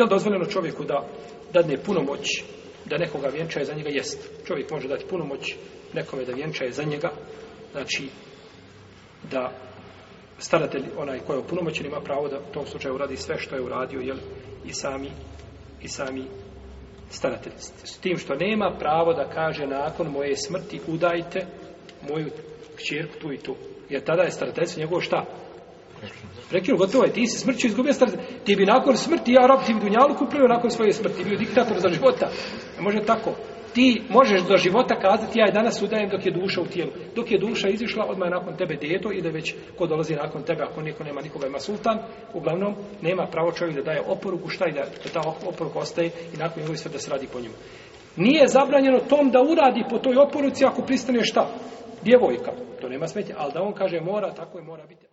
Je li dozvoljeno čovjeku da dadne puno moć da nekoga vjenčaje za njega? Jest. Čovjek može dati puno moć nekome da vjenčaje za njega. Znači, da staratelj, onaj koji je opunomoćen, ima pravo da u tom slučaju uradi sve što je uradio, jel, i sami, i sami staratelj. S tim što nema pravo da kaže nakon moje smrti udajte moju kćerku tu i tu. Jer tada je starateljstvo njegovo šta? Prekinu, gotovo je, ti si smrću izgubio stara Ti bi nakon smrti, ja rob ti bi dunjalu kupio nakon svoje smrti, bio diktator za života. Može tako. Ti možeš do života kazati, ja je danas udajem dok je duša u tijelu. Dok je duša izišla, odmah nakon tebe deto, ide već ko dolazi nakon tebe, ako niko nema nikoga, ima sultan. Uglavnom, nema pravo čovjek da daje oporuku, šta i da, da ta oporuka ostaje i nakon njegovi sve da se radi po njemu. Nije zabranjeno tom da uradi po toj oporuci ako pristane šta? Djevojka. To nema smetje, ali da on kaže mora, tako je mora biti.